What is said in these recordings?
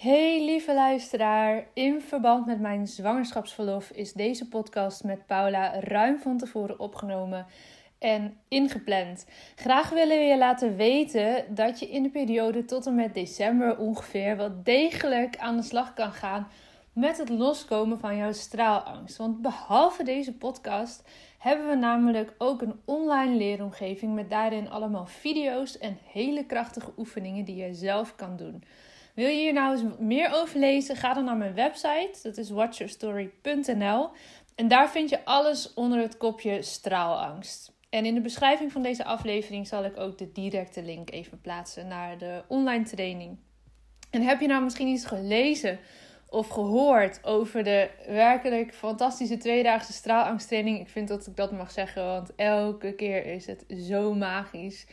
Hey lieve luisteraar, in verband met mijn zwangerschapsverlof is deze podcast met Paula ruim van tevoren opgenomen en ingepland. Graag willen we je laten weten dat je in de periode tot en met december ongeveer wel degelijk aan de slag kan gaan met het loskomen van jouw straalangst. Want behalve deze podcast hebben we namelijk ook een online leeromgeving met daarin allemaal video's en hele krachtige oefeningen die je zelf kan doen. Wil je hier nou eens meer over lezen? Ga dan naar mijn website. Dat is watchyourstory.nl. En daar vind je alles onder het kopje straalangst. En in de beschrijving van deze aflevering zal ik ook de directe link even plaatsen naar de online training. En heb je nou misschien iets gelezen of gehoord over de werkelijk fantastische tweedaagse straalangsttraining? Ik vind dat ik dat mag zeggen, want elke keer is het zo magisch.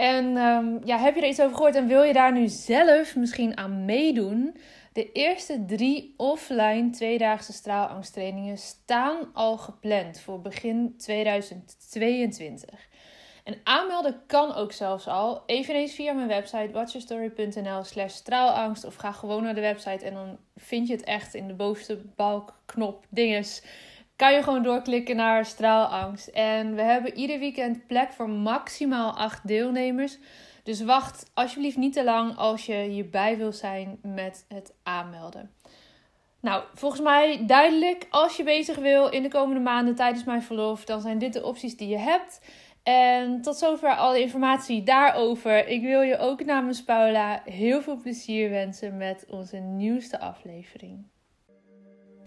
En um, ja, heb je er iets over gehoord en wil je daar nu zelf misschien aan meedoen? De eerste drie offline tweedaagse straalangsttrainingen staan al gepland voor begin 2022. En aanmelden kan ook zelfs al, eveneens via mijn website watchyourstory.nl slash straalangst. Of ga gewoon naar de website en dan vind je het echt in de bovenste balk, knop, dinges kan je gewoon doorklikken naar straalangst. En we hebben ieder weekend plek voor maximaal acht deelnemers. Dus wacht alsjeblieft niet te lang als je hierbij wil zijn met het aanmelden. Nou, volgens mij duidelijk. Als je bezig wil in de komende maanden tijdens mijn verlof, dan zijn dit de opties die je hebt. En tot zover alle informatie daarover. Ik wil je ook namens Paula heel veel plezier wensen met onze nieuwste aflevering.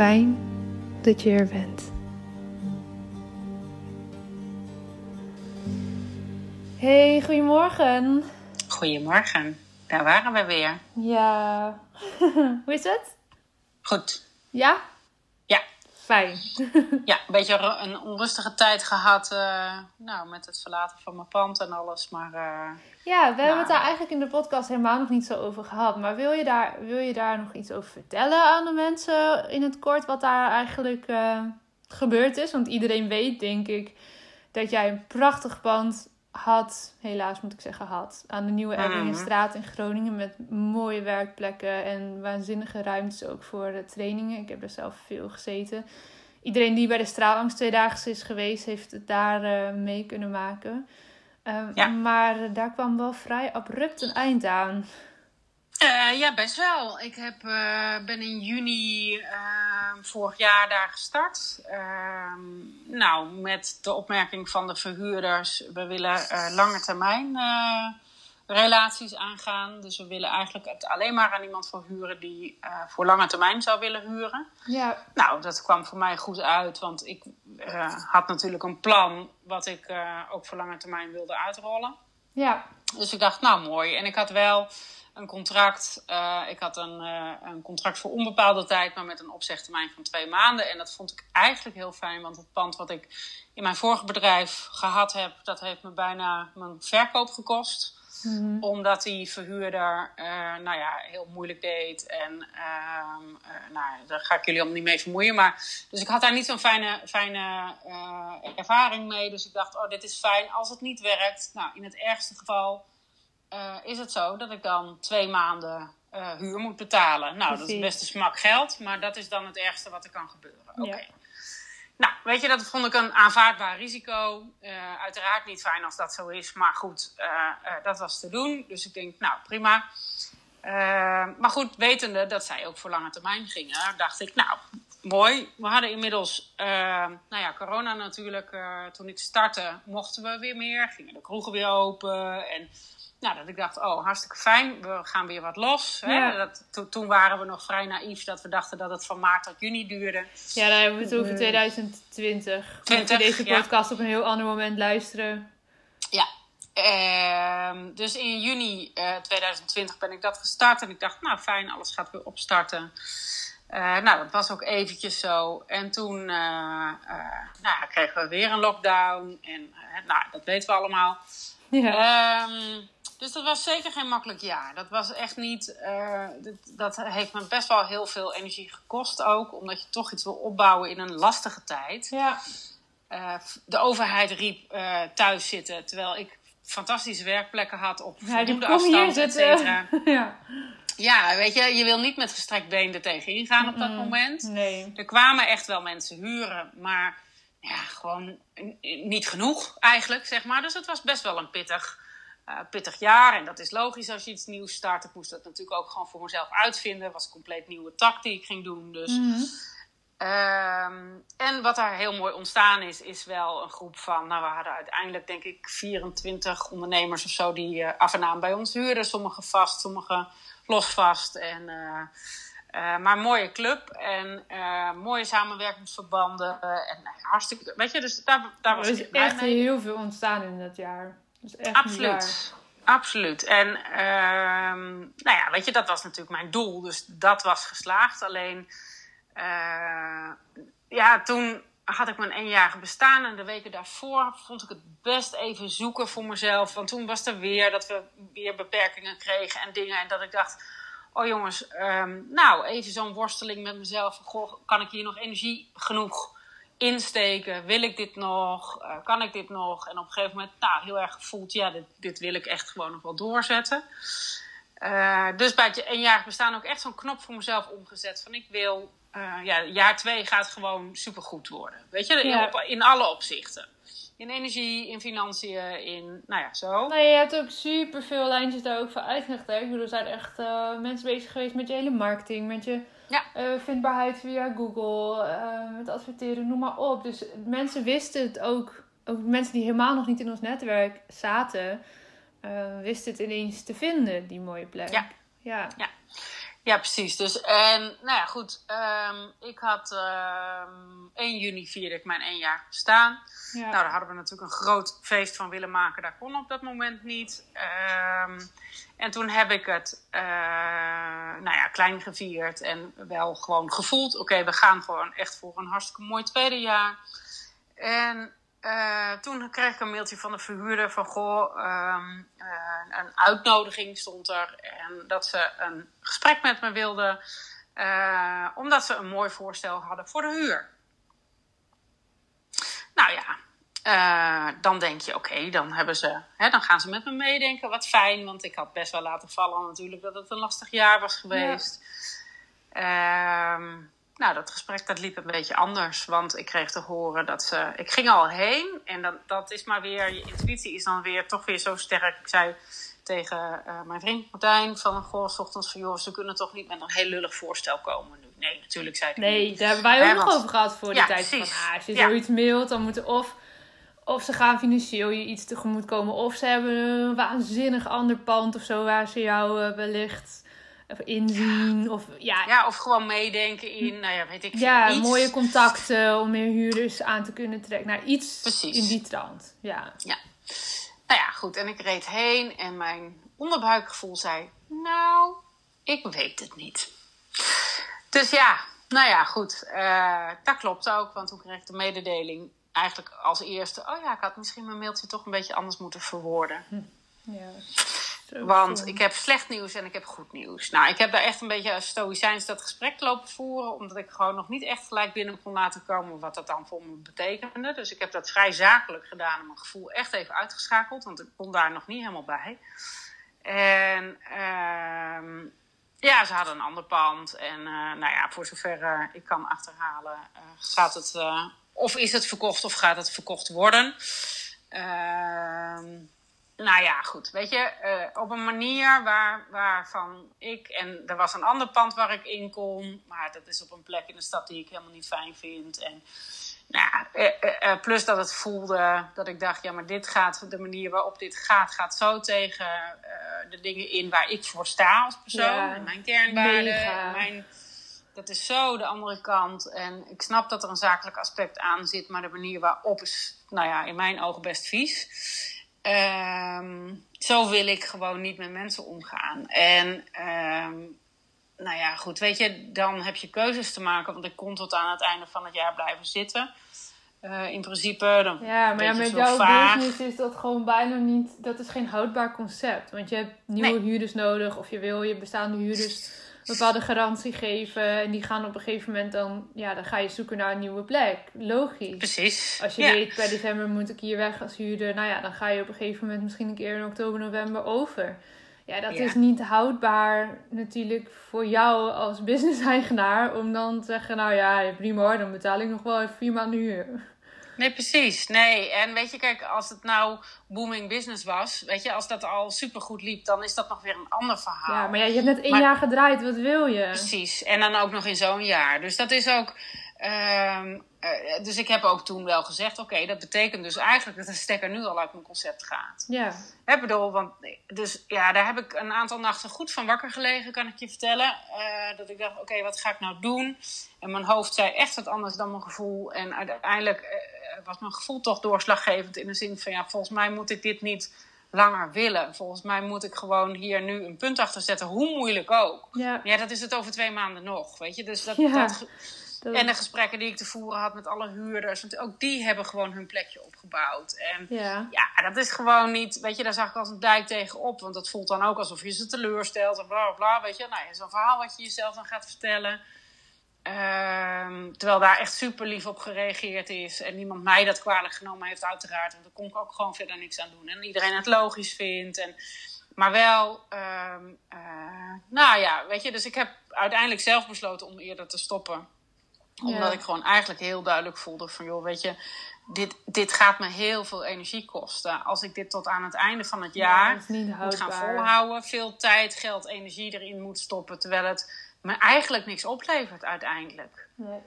Fijn dat je er bent. Hey, goedemorgen. Goedemorgen. Daar waren we weer. Ja. Hoe is het? Goed. Ja? Ja. Fijn. ja, een beetje een onrustige tijd gehad uh, nou, met het verlaten van mijn pand en alles. Maar, uh, ja, we hebben het daar eigenlijk in de podcast helemaal nog niet zo over gehad. Maar wil je daar, wil je daar nog iets over vertellen aan de mensen in het kort wat daar eigenlijk uh, gebeurd is? Want iedereen weet, denk ik, dat jij een prachtig pand had, helaas moet ik zeggen, had. Aan de Nieuwe Ebbingenstraat in Groningen met mooie werkplekken en waanzinnige ruimtes ook voor de trainingen. Ik heb er zelf veel gezeten. Iedereen die bij de straalangst tweedaagse is geweest, heeft het daar uh, mee kunnen maken. Uh, Maar daar kwam wel vrij abrupt een eind aan. Uh, ja, best wel. Ik heb, uh, ben in juni uh, vorig jaar daar gestart. Ehm, nou, met de opmerking van de verhuurders: we willen lange termijn relaties aangaan. Dus we willen eigenlijk het alleen maar aan iemand verhuren die voor lange termijn zou willen huren. Ja. Nou, dat kwam voor mij goed uit, want ik had natuurlijk een plan wat ik ook voor lange termijn wilde uitrollen. Ja. Dus ik dacht, nou mooi. En ik had wel een contract. Uh, ik had een, uh, een contract voor onbepaalde tijd, maar met een opzegtermijn van twee maanden. En dat vond ik eigenlijk heel fijn, want het pand wat ik in mijn vorige bedrijf gehad heb, dat heeft me bijna mijn verkoop gekost. Mm-hmm. Omdat die verhuurder, uh, nou ja, heel moeilijk deed. En ehm, nou, daar ga ik jullie allemaal niet mee vermoeien. Maar, dus ik had daar niet zo'n fijne, fijne ervaring mee. Dus ik dacht, oh, dit is fijn. Als het niet werkt, nou, in het ergste geval uh, is het zo dat ik dan twee maanden uh, huur moet betalen. Nou, dat is best een smak geld, maar dat is dan het ergste wat er kan gebeuren. Oké. Nou, weet je, dat vond ik een aanvaardbaar risico. Uh, uiteraard niet fijn als dat zo is, maar goed, dat was te doen. Dus ik denk, nou prima. maar goed, wetende dat zij ook voor lange termijn gingen, dacht ik, nou, mooi. We hadden inmiddels, nou ja, corona natuurlijk. toen ik startte, mochten we weer meer. Gingen de kroegen weer open. En nou, dat ik dacht, oh, hartstikke fijn, we gaan weer wat los. Hè? Dat, toen waren we nog vrij naïef dat we dachten dat het van maart tot juni duurde. Ja, dan hebben we het over 2020. 20, we deze podcast op een heel ander moment luisteren. Ja, ehm, dus in juni 2020 eh, ben ik dat gestart. En ik dacht, nou fijn, alles gaat weer opstarten. Uh, nou, dat was ook eventjes zo. En toen uh, nou, kregen we weer een lockdown. En nou, dat weten we allemaal. Ja. Um, dus dat was zeker geen makkelijk jaar. Dat was echt niet. Dat, dat, heeft me best wel heel veel energie gekost ook. Omdat je toch iets wil opbouwen in een lastige tijd. Ja. De overheid riep thuis zitten. Terwijl ik fantastische werkplekken had op voldoende ja, afstand, et cetera. ja. Ja, weet je, je wil niet met gestrekt been er tegenin gaan op dat moment. Nee. Er kwamen echt wel mensen huren, maar ja, gewoon niet genoeg eigenlijk, zeg maar. Dus het was best wel een pittig uh, pittig jaar. En dat is logisch als je iets nieuws start. Ik moest dat natuurlijk ook gewoon voor mezelf uitvinden. Het was een compleet nieuwe tak die ik ging doen. Dus. Mhm. Ehm, en wat daar heel mooi ontstaan is, is wel een groep van, nou we hadden uiteindelijk denk ik 24 ondernemers of zo die uh, af en aan bij ons huurden. Sommige vast, sommige losvast. En, uh, maar een mooie club en mooie samenwerkingsverbanden. en hartstikke, weet je, dus daar, daar was er is echt heel veel ontstaan in dat jaar. Absoluut. Absoluut. En uh, nou ja, weet je, dat was natuurlijk mijn doel. Dus dat was geslaagd. Alleen, ja, toen had ik mijn eenjarige bestaan. En de weken daarvoor vond ik het best even zoeken voor mezelf. Want toen was er weer dat we weer beperkingen kregen en dingen. En dat ik dacht, oh jongens, um, nou, even zo'n worsteling met mezelf. Kan ik hier nog energie genoeg insteken. Wil ik dit nog? Uh, kan ik dit nog? En op een gegeven moment, nou, heel erg gevoeld, ja, dit, dit wil ik echt gewoon nog wel doorzetten. Uh, dus bij het eenjarig bestaan ook echt zo'n knop voor mezelf omgezet. Van ik wil, uh, ja, jaar twee gaat gewoon supergoed worden. Weet je, in, in alle opzichten. In energie, in financiën, in, nou ja, zo. Nee, je hebt ook super veel lijntjes daar ook voor uitgelegd. Hè? Ik bedoel, er zijn echt mensen bezig geweest met je hele marketing, met je ja. Uh, vindbaarheid via Google, met adverteren, noem maar op. Dus mensen wisten het ook. Ook mensen die helemaal nog niet in ons netwerk zaten, wisten het ineens te vinden, die mooie plek. Ja. Ja. ja. Ja, precies. Dus en nou ja, goed. Um, ik had um, 1 juni vierde ik mijn één jaar bestaan. Ja. Nou, daar hadden we natuurlijk een groot feest van willen maken. Dat kon op dat moment niet. Um, en toen heb ik het, uh, nou ja, klein gevierd en wel gewoon gevoeld. Oké, we gaan gewoon echt voor een hartstikke mooi tweede jaar. En uh, toen kreeg ik een mailtje van de verhuurder van goh, um, uh, een uitnodiging stond er. En dat ze een gesprek met me wilden, uh, omdat ze een mooi voorstel hadden voor de huur. Nou ja, eh, dan denk je, oké, dan hebben ze, hè, dan gaan ze met me meedenken. Wat fijn, want ik had best wel laten vallen natuurlijk dat het een lastig jaar was geweest. Ehm, nou, dat gesprek dat liep een beetje anders, want ik kreeg te horen dat ze, ik ging al heen en dat, dat is maar weer, je intuïtie is dan weer toch weer zo sterk. Ik zei tegen uh, mijn vriend Martijn van, goh, s ochtends van, joh, ze kunnen toch niet met een heel lullig voorstel komen nu. Nee, natuurlijk zei hij Nee, daar hebben wij ook nog over gehad voor de ja, tijd. Van, ah, als je ja. zoiets mailt, dan moeten of of ze gaan financieel je iets tegemoet komen. Of ze hebben een waanzinnig ander pand of zo waar ze jou uh, wellicht inzien. Of, ja. ja, of gewoon meedenken in, nou ja, weet ik Ja, iets. mooie contacten om meer huurders aan te kunnen trekken. Nou, iets Precies. in die trant. Ja. ja. Nou ja, goed. En ik reed heen en mijn onderbuikgevoel zei, nou, ik weet het niet. Dus ja, nou ja, goed. Uh, dat klopt ook, want toen kreeg ik de mededeling eigenlijk als eerste, oh ja, ik had misschien mijn mailtje toch een beetje anders moeten verwoorden. Hm. Ja. Want ik heb slecht nieuws en ik heb goed nieuws. Nou, ik heb daar echt een beetje stoïcijns dat gesprek lopen voeren. Omdat ik gewoon nog niet echt gelijk binnen kon laten komen wat dat dan voor me betekende. Dus ik heb dat vrij zakelijk gedaan en mijn gevoel echt even uitgeschakeld. Want ik kon daar nog niet helemaal bij. En uh, ja, ze hadden een ander pand. En uh, nou ja, voor zover uh, ik kan achterhalen, uh, gaat het of is het verkocht of gaat het verkocht worden? Ehm, nou ja, goed. Weet je, uh, op een manier waar, waarvan ik. En er was een ander pand waar ik in kon. Maar dat is op een plek in de stad die ik helemaal niet fijn vind. En. Nou uh, uh, plus dat het voelde dat ik dacht, ja, maar dit gaat, de manier waarop dit gaat, gaat zo tegen de dingen in waar ik voor sta als persoon. Ja, en mijn kernwaarden, mijn dat is zo de andere kant. En ik snap dat er een zakelijk aspect aan zit, maar de manier waarop is, nou ja, in mijn ogen best vies. Ehm, zo wil ik gewoon niet met mensen omgaan. En um, nou ja, goed, weet je, dan heb je keuzes te maken, want ik kon tot aan het einde van het jaar blijven zitten. Uh, in principe. Dan ja, maar ja, met jouw vaag. business is dat gewoon bijna niet. Dat is geen houdbaar concept. Want je hebt nieuwe nee. huurders nodig, of je wil je bestaande huurders bepaalde garantie geven. En die gaan op een gegeven moment dan, ja, dan ga je zoeken naar een nieuwe plek. Logisch. Precies. Als je weet, bij december moet ik hier weg als huurder. Nou ja, dan ga je op een gegeven moment misschien een keer in oktober, november over. Ja, dat is niet houdbaar natuurlijk voor jou als business-eigenaar. Om dan te zeggen, nou ja, prima hoor, dan betaal ik nog wel even vier maanden huur. Nee, precies. Nee, en weet je, kijk, als het nou booming business was, weet je, als dat al supergoed liep, dan is dat nog weer een ander verhaal. Ja, maar ja, je hebt net één jaar gedraaid, wat wil je? Precies, en dan ook nog in zo'n jaar. Dus dat is ook. Um, uh, dus ik heb ook toen wel gezegd: oké, dat betekent dus eigenlijk dat de stekker nu al uit mijn concept gaat. Ja. Ik bedoel, want dus ja, daar heb ik een aantal nachten goed van wakker gelegen, kan ik je vertellen. Uh, dat ik dacht: oké, wat ga ik nou doen? En mijn hoofd zei echt wat anders dan mijn gevoel. En uiteindelijk uh, was mijn gevoel toch doorslaggevend in de zin van: ja, volgens mij moet ik dit niet langer willen. Volgens mij moet ik gewoon hier nu een punt achter zetten, hoe moeilijk ook. Ja, ja dat is het over twee maanden nog, weet je. Dus dat, ja. dat en de gesprekken die ik te voeren had met alle huurders. Want ook die hebben gewoon hun plekje opgebouwd. En ja, ja dat is gewoon niet. Weet je, daar zag ik als een dijk tegenop. Want dat voelt dan ook alsof je ze teleurstelt. En bla bla. Weet je, nou ja, zo'n verhaal wat je jezelf dan gaat vertellen. Um, terwijl daar echt super lief op gereageerd is. En niemand mij dat kwalijk genomen heeft, uiteraard. Want daar kon ik ook gewoon verder niks aan doen. En iedereen het logisch vindt. En, maar wel, um, uh, nou ja, weet je. Dus ik heb uiteindelijk zelf besloten om eerder te stoppen omdat ik gewoon eigenlijk heel duidelijk voelde van, joh, weet je, dit, dit gaat me heel veel energie kosten. Als ik dit tot aan het einde van het jaar moet gaan volhouden, veel tijd, geld, energie erin moet stoppen, terwijl het me eigenlijk niks oplevert uiteindelijk. Nee.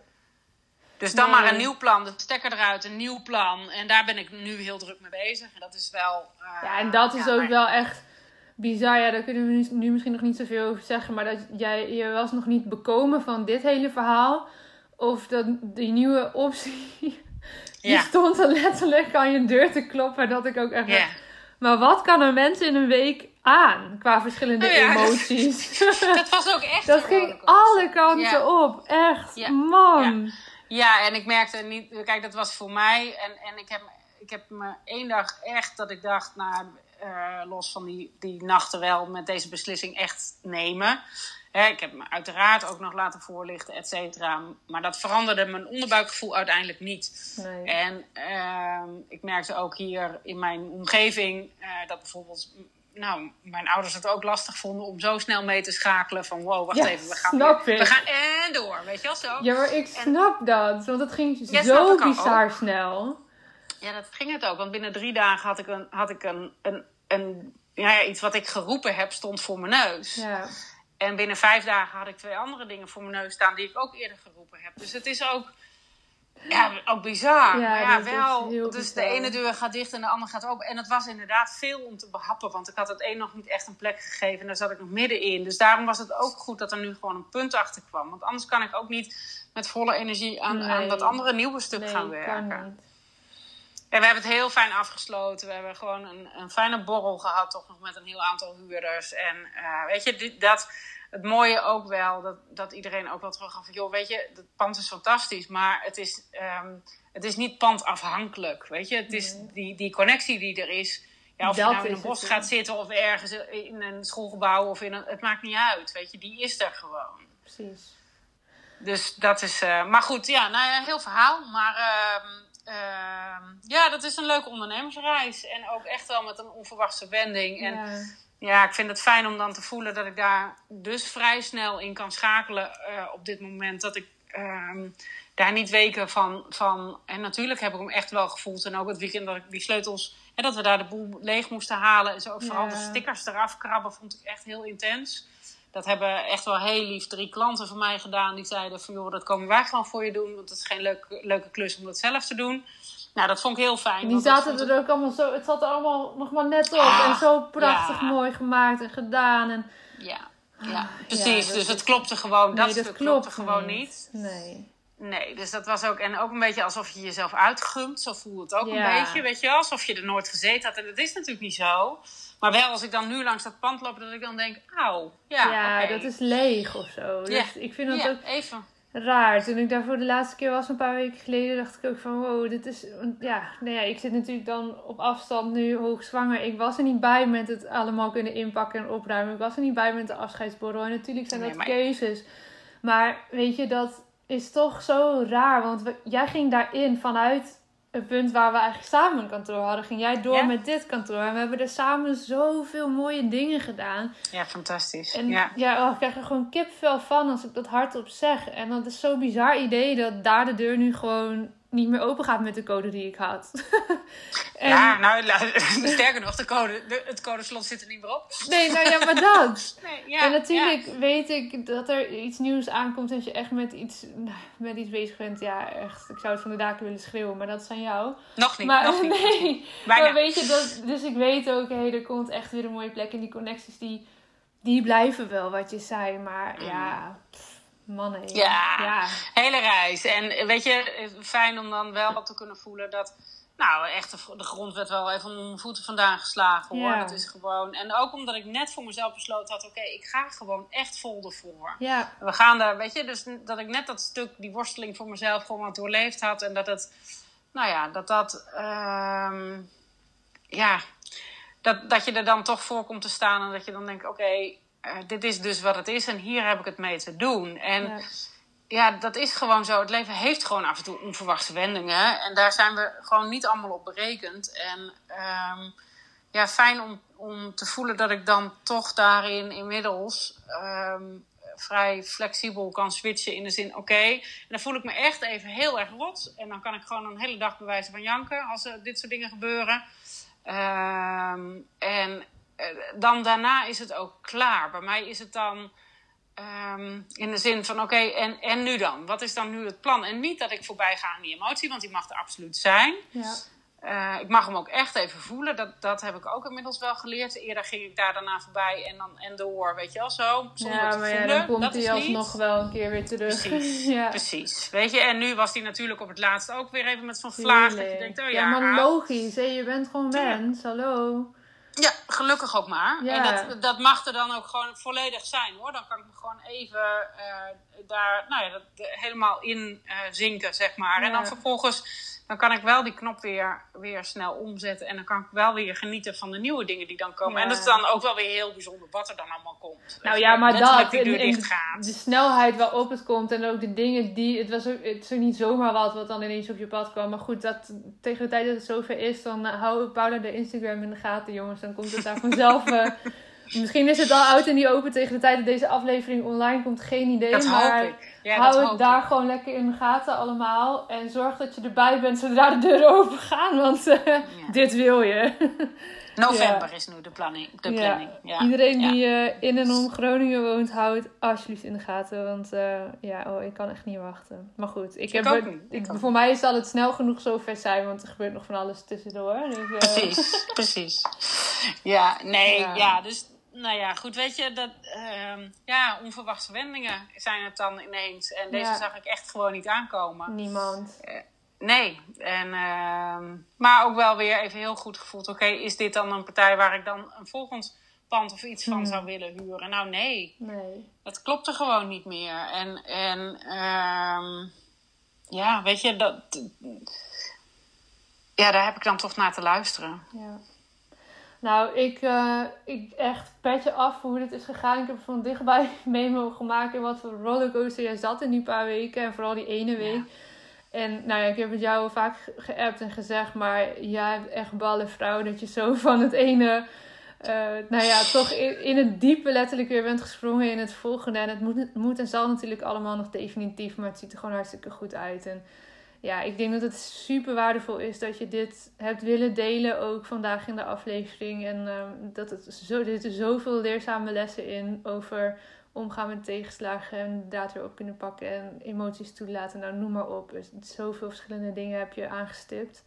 Dus dan maar een nieuw plan, de stekker eruit, een nieuw plan. En daar ben ik nu heel druk mee bezig. En dat is wel. Uh, ja, en dat is ook wel echt bizar. Ja, daar kunnen we nu, nu, misschien nog niet zoveel over zeggen. Maar dat jij, je was nog niet bekomen van dit hele verhaal. Of dat die nieuwe optie. Die stond er letterlijk aan je deur te kloppen. Dat ik ook echt. Ja. Maar wat kan een mens in een week aan qua verschillende oh emoties? dat was ook echt. dat ging alle kanten op. Echt. Man. Ja. en ik merkte niet. Kijk, dat was voor mij. En, en ik, heb, ik heb me één dag echt dat ik dacht. Nou, eh, los van die, die nachten wel, met deze beslissing echt nemen. Hè, ik heb me uiteraard ook nog laten voorlichten, et cetera. Maar dat veranderde mijn onderbuikgevoel uiteindelijk niet. Nee. En ehm, ik merkte ook hier in mijn omgeving eh, dat bijvoorbeeld nou, mijn ouders het ook lastig vonden om zo snel mee te schakelen. Van wow, wacht Ja, even, we gaan, snap weer- ik. we gaan en door, weet je wel zo. Ja, maar ik snap dat. Want het ging Ja, zo bizar snel. Ja, dat ging het ook. Want binnen drie dagen had ik, een, had ik een, een, een, ja, ja, iets wat ik geroepen heb, stond voor mijn neus. Ja. En binnen vijf dagen had ik twee andere dingen voor mijn neus staan die ik ook eerder geroepen heb. Dus het is ook, ja, ook bizar. Ja, maar ja, wel. Dus bizar. de ene deur gaat dicht en de andere gaat open. En het was inderdaad veel om te behappen. Want ik had het een nog niet echt een plek gegeven. En daar zat ik nog middenin. Dus daarom was het ook goed dat er nu gewoon een punt achter kwam. Want anders kan ik ook niet met volle energie aan, Nee. aan dat andere nieuwe stuk Nee, gaan werken. En we hebben het heel fijn afgesloten. We hebben gewoon een, een fijne borrel gehad, toch nog met een heel aantal huurders. En eh, weet je, dit, dat, het mooie ook wel, dat, dat iedereen ook wel terug gaf van, joh, weet je, het pand is fantastisch, maar het is, ehm, het is niet pandafhankelijk, weet je. Het is die, die connectie die er is. Ja, of Dat je nou in een bos gaat zitten of ergens in een schoolgebouw of in een, het maakt niet uit, weet je, die is er gewoon. Precies. Dus dat is. eh, maar goed, ja, nou ja, heel verhaal. Maar ehm, ehm, ja, dat is een leuke ondernemersreis. En ook echt wel met een onverwachte wending. En ja. Ja. ik vind het fijn om dan te voelen dat ik daar dus vrij snel in kan schakelen eh, op dit moment. Dat ik ehm, daar niet weken van, van. En natuurlijk heb ik hem echt wel gevoeld. En ook het weekend dat ik die sleutels. En dat we daar de boel leeg moesten halen. En zo ook vooral Ja. de stickers eraf krabben vond ik echt heel intens. Dat hebben echt wel heel lief drie klanten van mij gedaan. Die zeiden van, joh, dat komen wij gewoon voor je doen. Want het is geen leuke, leuke klus om dat zelf te doen. Nou, dat vond ik heel fijn. Die zaten er ook allemaal zo... Het zat er allemaal nog maar net op. Ah, en zo prachtig ja. mooi gemaakt en gedaan. En, Ja, ja Ah, precies. dat dus het klopte gewoon. Dat, nee, dat klopt klopte gewoon niet. Nee. Nee, dus dat was ook... En ook een beetje alsof je jezelf uitgumt. Zo voelde het ook Ja. een beetje, weet je. Alsof je er nooit gezeten had. En dat is natuurlijk niet zo. Maar wel als ik dan nu langs dat pand loop, dat ik dan denk... Auw, ja, Ja, dat is leeg of zo. Ja. Dus ik vind dat Ja, ook even. Raar. Toen ik daar voor de laatste keer was, een paar weken geleden, dacht ik ook van wow, dit is. Ja, nou ja, ik zit natuurlijk dan op afstand nu hoogzwanger. Ik was er niet bij met het allemaal kunnen inpakken en opruimen. Ik was er niet bij met de afscheidsborrel. En natuurlijk zijn Nee, dat maar- keuzes. Maar weet je, dat is toch zo raar. Want we- jij ging daarin vanuit het punt waar we eigenlijk samen een kantoor hadden. Ging jij door Ja. met dit kantoor. En we hebben er samen zoveel mooie dingen gedaan. Ja, fantastisch. En ja. ja, oh, ik krijg er gewoon kipvel van als ik dat hardop zeg. En dat is zo'n bizar idee dat daar de deur nu gewoon niet meer open gaat met de code die ik had. en, Ja, nou, sterker nog, de code, de, het codeslot zit er niet meer op. Nee, nou ja, maar dat. Nee, ja, en natuurlijk weet ik dat er iets nieuws aankomt dat je echt met iets, met iets bezig bent. Ja, echt. Ik zou het van de daken willen schreeuwen, maar dat is aan jou. ja. Nog niet, Maar nog niet. nee. Bijna. Maar weet je, dat, dus ik weet ook, hé, er komt echt weer een mooie plek. En die connecties, die, die blijven wel, wat je zei. Maar ja, pff, mannen. Ja. ja. Hele reis. En weet je, fijn om dan wel te kunnen voelen dat... Nou, echt, de, grond werd wel even onder mijn voeten vandaan geslagen hoor. Ja. Dat is gewoon... En ook omdat ik net voor mezelf besloten had... Oké, ik ga gewoon echt vol ervoor. Ja, We gaan daar, weet je, dus dat ik net dat stuk, die worsteling voor mezelf gewoon wat doorleefd had. En dat het, nou ja, dat dat, ehm, ja, dat, dat je er dan toch voor komt te staan. En dat je dan denkt, oké, eh, dit is dus wat het is en hier heb ik het mee te doen. En ja. ja, dat is gewoon zo. Het leven heeft gewoon af en toe onverwachte wendingen. En daar zijn we gewoon niet allemaal op berekend. En ehm, ja, fijn om, om te voelen dat ik dan toch daarin inmiddels ehm, vrij flexibel kan switchen. In de zin, oké, en dan voel ik me echt even heel erg rot. En dan kan ik gewoon een hele dag bewijzen van janken als er dit soort dingen gebeuren. Ehm, en eh, dan daarna is het ook klaar. Bij mij is het dan ehm, in de zin van: oké, en, en nu dan? Wat is dan nu het plan? En niet dat ik voorbij ga aan die emotie, want die mag er absoluut zijn. ja. Eh, ik mag hem ook echt even voelen. Dat, dat heb ik ook inmiddels wel geleerd. Eerder ging ik daar daarna voorbij en, dan, en door, weet je wel zo. Zonder ja te maar ja, voelen. dan komt dat hij alsnog niet. wel een keer weer terug. Precies, ja. Precies. Weet je, en nu was hij natuurlijk op het laatste ook weer even met zo'n vlaag. Dat je denkt, oh ja, ja, maar logisch. Hè? Je bent gewoon mens. Hallo. Ja, gelukkig ook maar. Ja. En dat, dat mag er dan ook gewoon volledig zijn hoor. Dan kan ik me gewoon even eh, daar nou ja, dat, helemaal in eh, zinken, zeg maar. En dan vervolgens dan kan ik wel die knop weer, weer snel omzetten. En dan kan ik wel weer genieten van de nieuwe dingen die dan komen. En dat is dan ook wel weer heel bijzonder wat er dan allemaal komt. Nou ja, maar dat, de, de snelheid waarop het komt en ook de dingen die, het was ook, het is ook niet zomaar wat wat dan ineens op je pad kwam. Maar goed, dat, tegen de tijd dat het zover is, dan uh, hou Paula de Instagram in de gaten jongens. Dan komt het daar vanzelf... Misschien is het al oud en niet open tegen de tijd dat deze aflevering online komt. Geen idee. Dat maar hoop ik. Ja, hou het daar gewoon lekker in de gaten allemaal. En zorg dat je erbij bent zodra de deuren open gaan. Want uh, dit wil je. November is nu de planning. De planning. Ja. Iedereen die uh, in en om Groningen woont, houdt alsjeblieft in de gaten. Want uh, ja, oh, ik kan echt niet wachten. Maar goed, ik, ik heb, ook ik, voor mij zal het snel genoeg zover zijn. Want er gebeurt nog van alles tussendoor. Dus, precies, precies. Ja, nee, ja. dus nou ja, goed, weet je, dat, uh, ja, onverwachte wendingen zijn het dan ineens. En deze ja. zag ik echt gewoon niet aankomen. Niemand. Uh, nee, en, uh, maar ook wel weer even heel goed gevoeld. Oké, okay, is dit dan een partij waar ik dan een volgend pand of iets van hmm. zou willen huren? Nou, nee. Nee. Dat klopte gewoon niet meer. En, en ehm, ja, weet je, dat... Ja, daar heb ik dan toch naar te luisteren. Ja. Nou, ik, uh, ik echt petje af hoe dit is gegaan. Ik heb van dichtbij mee mogen maken wat voor rollercoaster jij zat in die paar weken. En vooral die ene week. Ja. En nou ja, ik heb het jou vaak geappt en gezegd. Maar jij hebt echt ballen vrouw dat je zo van het ene... Uh, nou ja, toch in, in, het diepe letterlijk weer bent gesprongen in het volgende. En het moet, moet en zal natuurlijk allemaal nog definitief. Maar het ziet er gewoon hartstikke goed uit. En ja, ik denk dat het super waardevol is dat je dit hebt willen delen ook vandaag in de aflevering. En um, dat het zo, er zitten zoveel leerzame lessen in over omgaan met tegenslagen en weer op kunnen pakken en emoties toelaten. Nou, noem maar op. Dus zoveel verschillende dingen heb je aangestipt.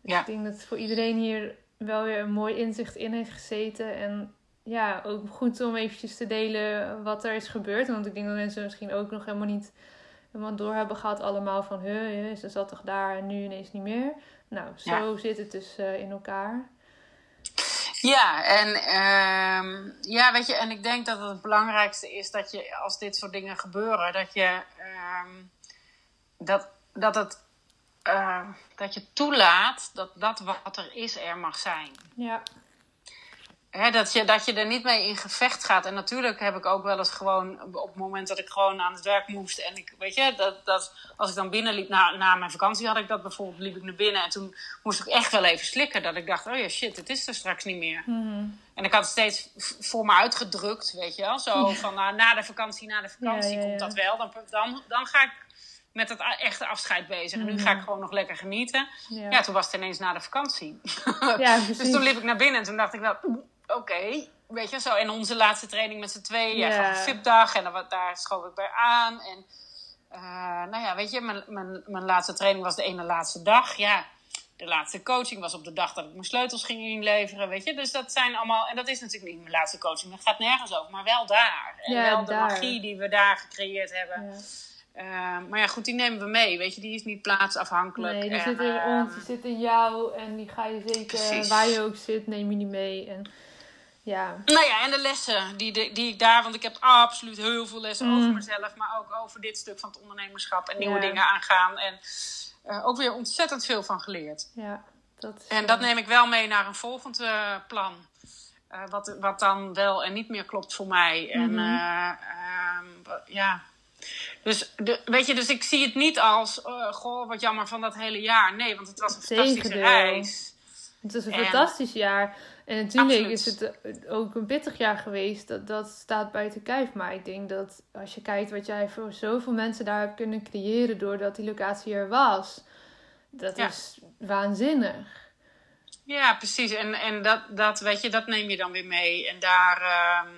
Dus ja. ik denk dat het voor iedereen hier wel weer een mooi inzicht in heeft gezeten. En ja, ook goed om eventjes te delen wat er is gebeurd. Want ik denk dat mensen misschien ook nog helemaal niet helemaal door hebben gehad allemaal van... He, ze zat toch daar en nu ineens niet meer. Nou, zo ja. zit het dus uh, in elkaar. Ja, en uh, ja, weet je, en ik denk dat het belangrijkste is dat je als dit soort dingen gebeuren, dat je uh, dat, dat het uh, dat je toelaat dat dat wat er is er mag zijn. Ja dat, je, dat je er niet mee in gevecht gaat. En natuurlijk heb ik ook wel eens gewoon op het moment dat ik gewoon aan het werk moest. En ik, weet je, dat, dat als ik dan binnenliep na, na mijn vakantie had ik dat bijvoorbeeld, liep ik naar binnen. En toen moest ik echt wel even slikken. Dat ik dacht, oh ja, shit, het is er straks niet meer. Mm-hmm. En ik had het steeds voor me uitgedrukt, weet je wel. Zo van, nou, na de vakantie, na de vakantie ja, ja, ja. komt dat wel. Dan, dan, dan ga ik met het echte afscheid bezig. En nu ga ik gewoon nog lekker genieten. Ja, toen was het ineens na de vakantie. Ja, dus toen liep ik naar binnen en toen dacht ik wel oké, okay, weet je zo. En onze laatste training met z'n tweeën, gaf een VIP-dag en daar, daar schoof ik bij aan. En uh, nou ja, weet je, mijn, mijn, mijn laatste training was de ene laatste dag. Ja, de laatste coaching was op de dag dat ik mijn sleutels ging inleveren, weet je. Dus dat zijn allemaal, en dat is natuurlijk niet mijn laatste coaching, dat gaat nergens over, maar wel daar. En ja, wel de daar. magie die we daar gecreëerd hebben. Ja. Uh, maar ja, goed, die nemen we mee, weet je. Die is niet plaatsafhankelijk. Nee, die en, zit in uh, ons, die zit in jou en die ga je zeker, Precies. waar je ook zit, neem je die mee. En ja. Nou ja, en de lessen die, die, die ik daar, want ik heb absoluut heel veel lessen Mm. over mezelf, maar ook over dit stuk van het ondernemerschap en nieuwe Ja. dingen aangaan. En eh, ook weer ontzettend veel van geleerd. Ja, dat is, En dat neem ik wel mee naar een volgend eh, plan. Eh, wat, wat dan wel en niet meer klopt voor mij. En Mhm. eh, ehm, ja. Dus, de, weet je, dus ik zie het niet als, eh, goh, wat jammer van dat hele jaar. Nee, want het was een fantastische reis. Het is een En- fantastisch jaar. En natuurlijk Absoluut. is het eh, ook een pittig jaar geweest. Dat, dat staat buiten kijf. Maar ik denk dat als je kijkt wat jij voor zoveel mensen daar hebt kunnen creëren. doordat die locatie er was. Dat Ja. is waanzinnig. Ja, precies. En, en dat, dat, weet je, dat neem je dan weer mee. En daar, ehm,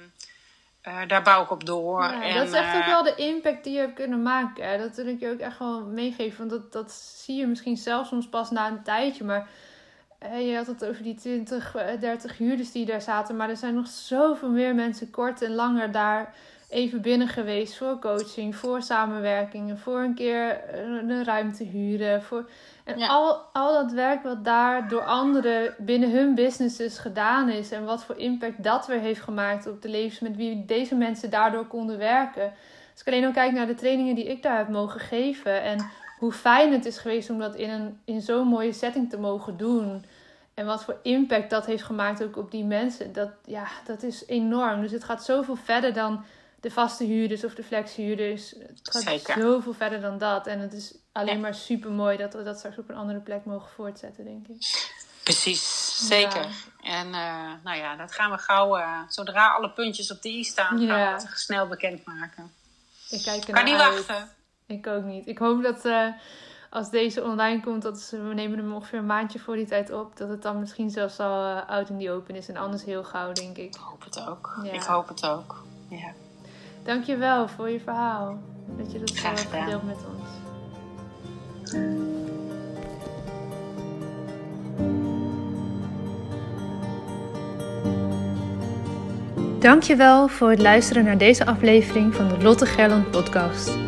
eh, daar bouw ik op door. Ja, en, dat is echt ook eh, wel de impact die je hebt kunnen maken. Hè? Dat wil ik je ook echt wel meegeven. Want dat, dat zie je misschien zelfs soms pas na een tijdje. Maar je had het over die 20, eh, 30 huurders die daar zaten. Maar er zijn nog zoveel meer mensen kort en langer daar even binnen geweest. Voor coaching, voor samenwerkingen, voor een keer eh, een ruimte huren. Voor... En Ja. al, al dat werk wat daar door anderen binnen hun businesses gedaan is. En wat voor impact dat weer heeft gemaakt op de levens met wie deze mensen daardoor konden werken. Als ik alleen al kijk naar de trainingen die ik daar heb mogen geven. En hoe fijn het is geweest om dat in, een, in zo'n mooie setting te mogen doen. En wat voor impact dat heeft gemaakt ook op die mensen. Dat, ja, dat is enorm. Dus het gaat zoveel verder dan de vaste huurders of de flexhuurders. Het gaat Zeker. zoveel verder dan dat. En het is alleen maar super mooi dat we dat straks op een andere plek mogen voortzetten, denk ik. Precies, zeker. En uh, nou ja, dat gaan we gauw, uh, zodra alle puntjes op de i staan, Ja. gaan we het snel bekendmaken. Ik kijk er Kan niet uit. wachten. Ik ook niet. Ik hoop dat eh, als deze online komt, dat ze, we nemen hem ongeveer een maandje voor die tijd op, dat het dan misschien zelfs al eh, out in die open is. En anders heel gauw, denk ik. Ik hoop het ook. Ja. Ik hoop het ook. Ja. Dankjewel voor je verhaal. Dat je dat zo Graag hebt gedeeld met ons. Dankjewel voor het luisteren naar deze aflevering van de Lotte Gerland podcast.